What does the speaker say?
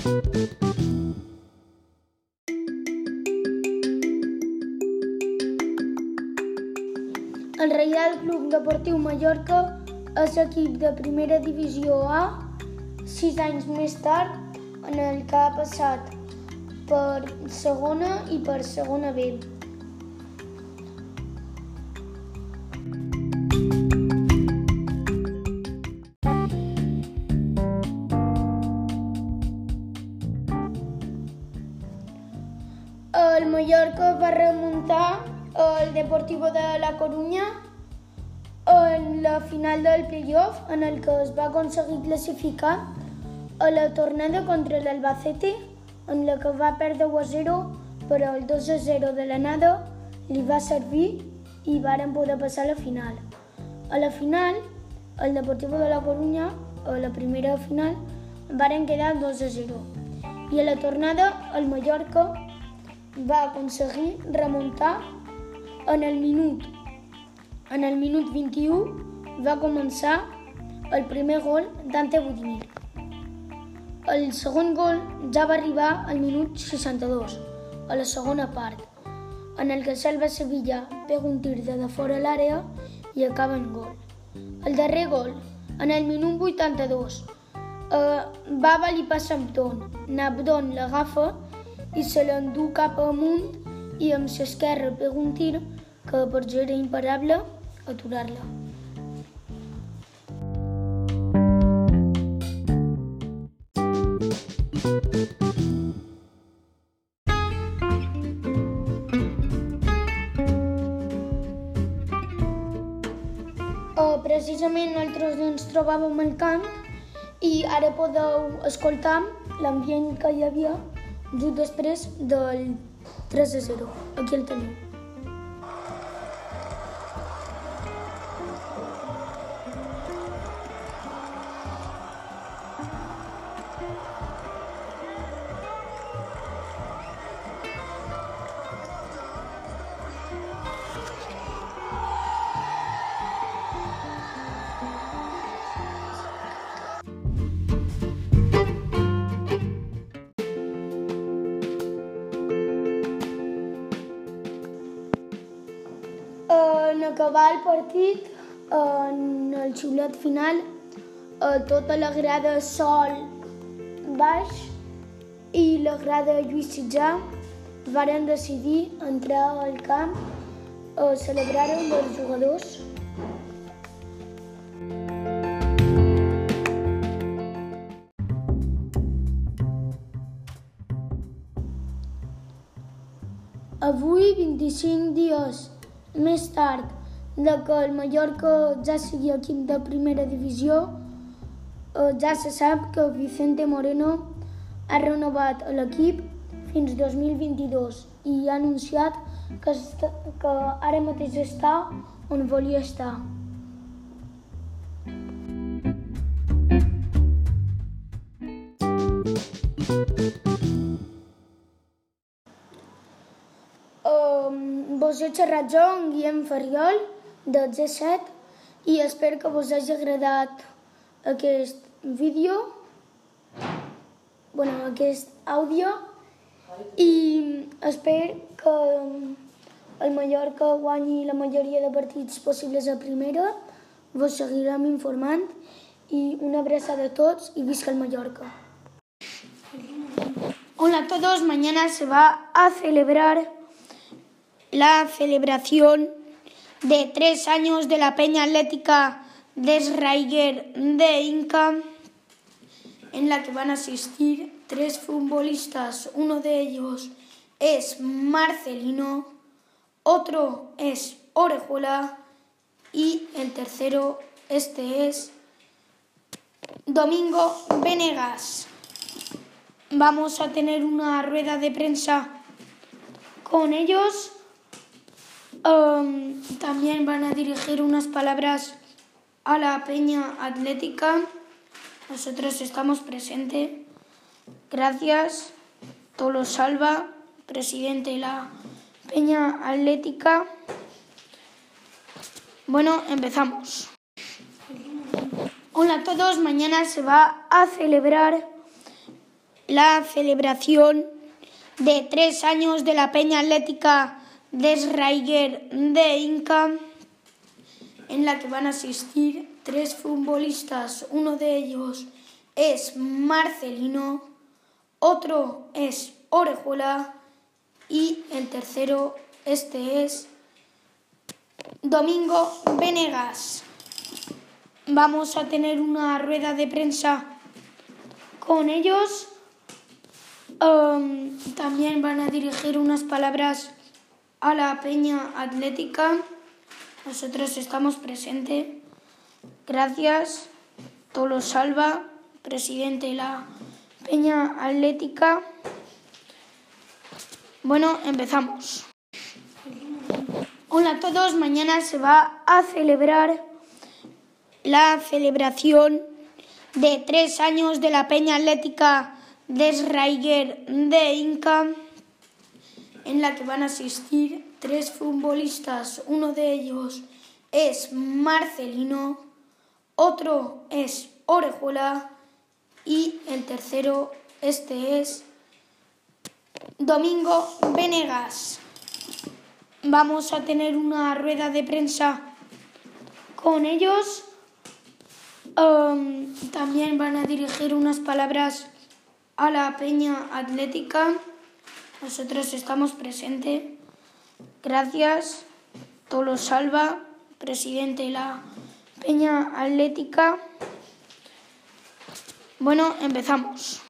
El Reial Club Deportiu Mallorca és equip de primera divisió A sis anys més tard en el que ha passat per segona i per segona B. el Deportivo de la Corunya en la final del playoff en el que es va aconseguir classificar a la tornada contra l'Albacete en la que va perdre 1 a 0 però el 2 a 0 de l'anada li va servir i varen poder passar a la final. A la final, el Deportivo de la Corunya, a la primera final, varen quedar 2 a 0. I a la tornada, el Mallorca va aconseguir remuntar en el minut. En el minut 21 va començar el primer gol d'Ante Budimir. El segon gol ja va arribar al minut 62, a la segona part, en el que Salva Sevilla pega un tir de fora l'àrea i acaba en gol. El darrer gol, en el minut 82, eh, Baba li passa amb Don. Nabdon l'agafa i se l'endú cap amunt i amb l'esquerra pega un tir que per jo era imparable aturar-la. Uh, precisament nosaltres ens trobàvem al camp i ara podeu escoltar l'ambient que hi havia just després del 3 a 0. Aquí el teniu. Acabar el partit, en el xiulet final, eh, tota la grada Sol baix i la grada Lluís Sitjà varen decidir entrar al camp a celebrar amb els jugadors. Avui, 25 dies més tard de que el Mallorca ja sigui equip de primera divisió, eh, ja se sap que Vicente Moreno ha renovat l'equip fins 2022 i ha anunciat que, està, que ara mateix està on volia estar. Um, vos he xerrat jo, en Guillem Ferriol, de G7, i espero que vos hagi agradat aquest vídeo, bueno, aquest àudio, i espero que el Mallorca guanyi la majoria de partits possibles a primera, vos seguirem informant, i una abraçada a tots i visca el Mallorca. Hola a todos, mañana se va a celebrar la celebración de tres años de la Peña Atlética Desraiger de Inca, en la que van a asistir tres futbolistas. Uno de ellos es Marcelino, otro es Orejuela y el tercero, este es Domingo Venegas. Vamos a tener una rueda de prensa con ellos. Um, también van a dirigir unas palabras a la Peña Atlética. Nosotros estamos presentes. Gracias, Tolo Salva, presidente de la Peña Atlética. Bueno, empezamos. Hola a todos, mañana se va a celebrar la celebración de tres años de la Peña Atlética de de Inca, en la que van a asistir tres futbolistas. Uno de ellos es Marcelino, otro es Orejuela y el tercero, este es Domingo Venegas. Vamos a tener una rueda de prensa con ellos. Um, también van a dirigir unas palabras a la Peña Atlética. Nosotros estamos presentes. Gracias. Tolo Salva, presidente de la Peña Atlética. Bueno, empezamos. Hola a todos, mañana se va a celebrar la celebración de tres años de la Peña Atlética de de Inca, en la que van a asistir tres futbolistas. Uno de ellos es Marcelino, otro es Orejuela y el tercero, este es Domingo Venegas. Vamos a tener una rueda de prensa con ellos. Um, también van a dirigir unas palabras a la Peña Atlética. Nosotros estamos presentes. Gracias. Tolo Salva, presidente de la Peña Atlética. Bueno, empezamos.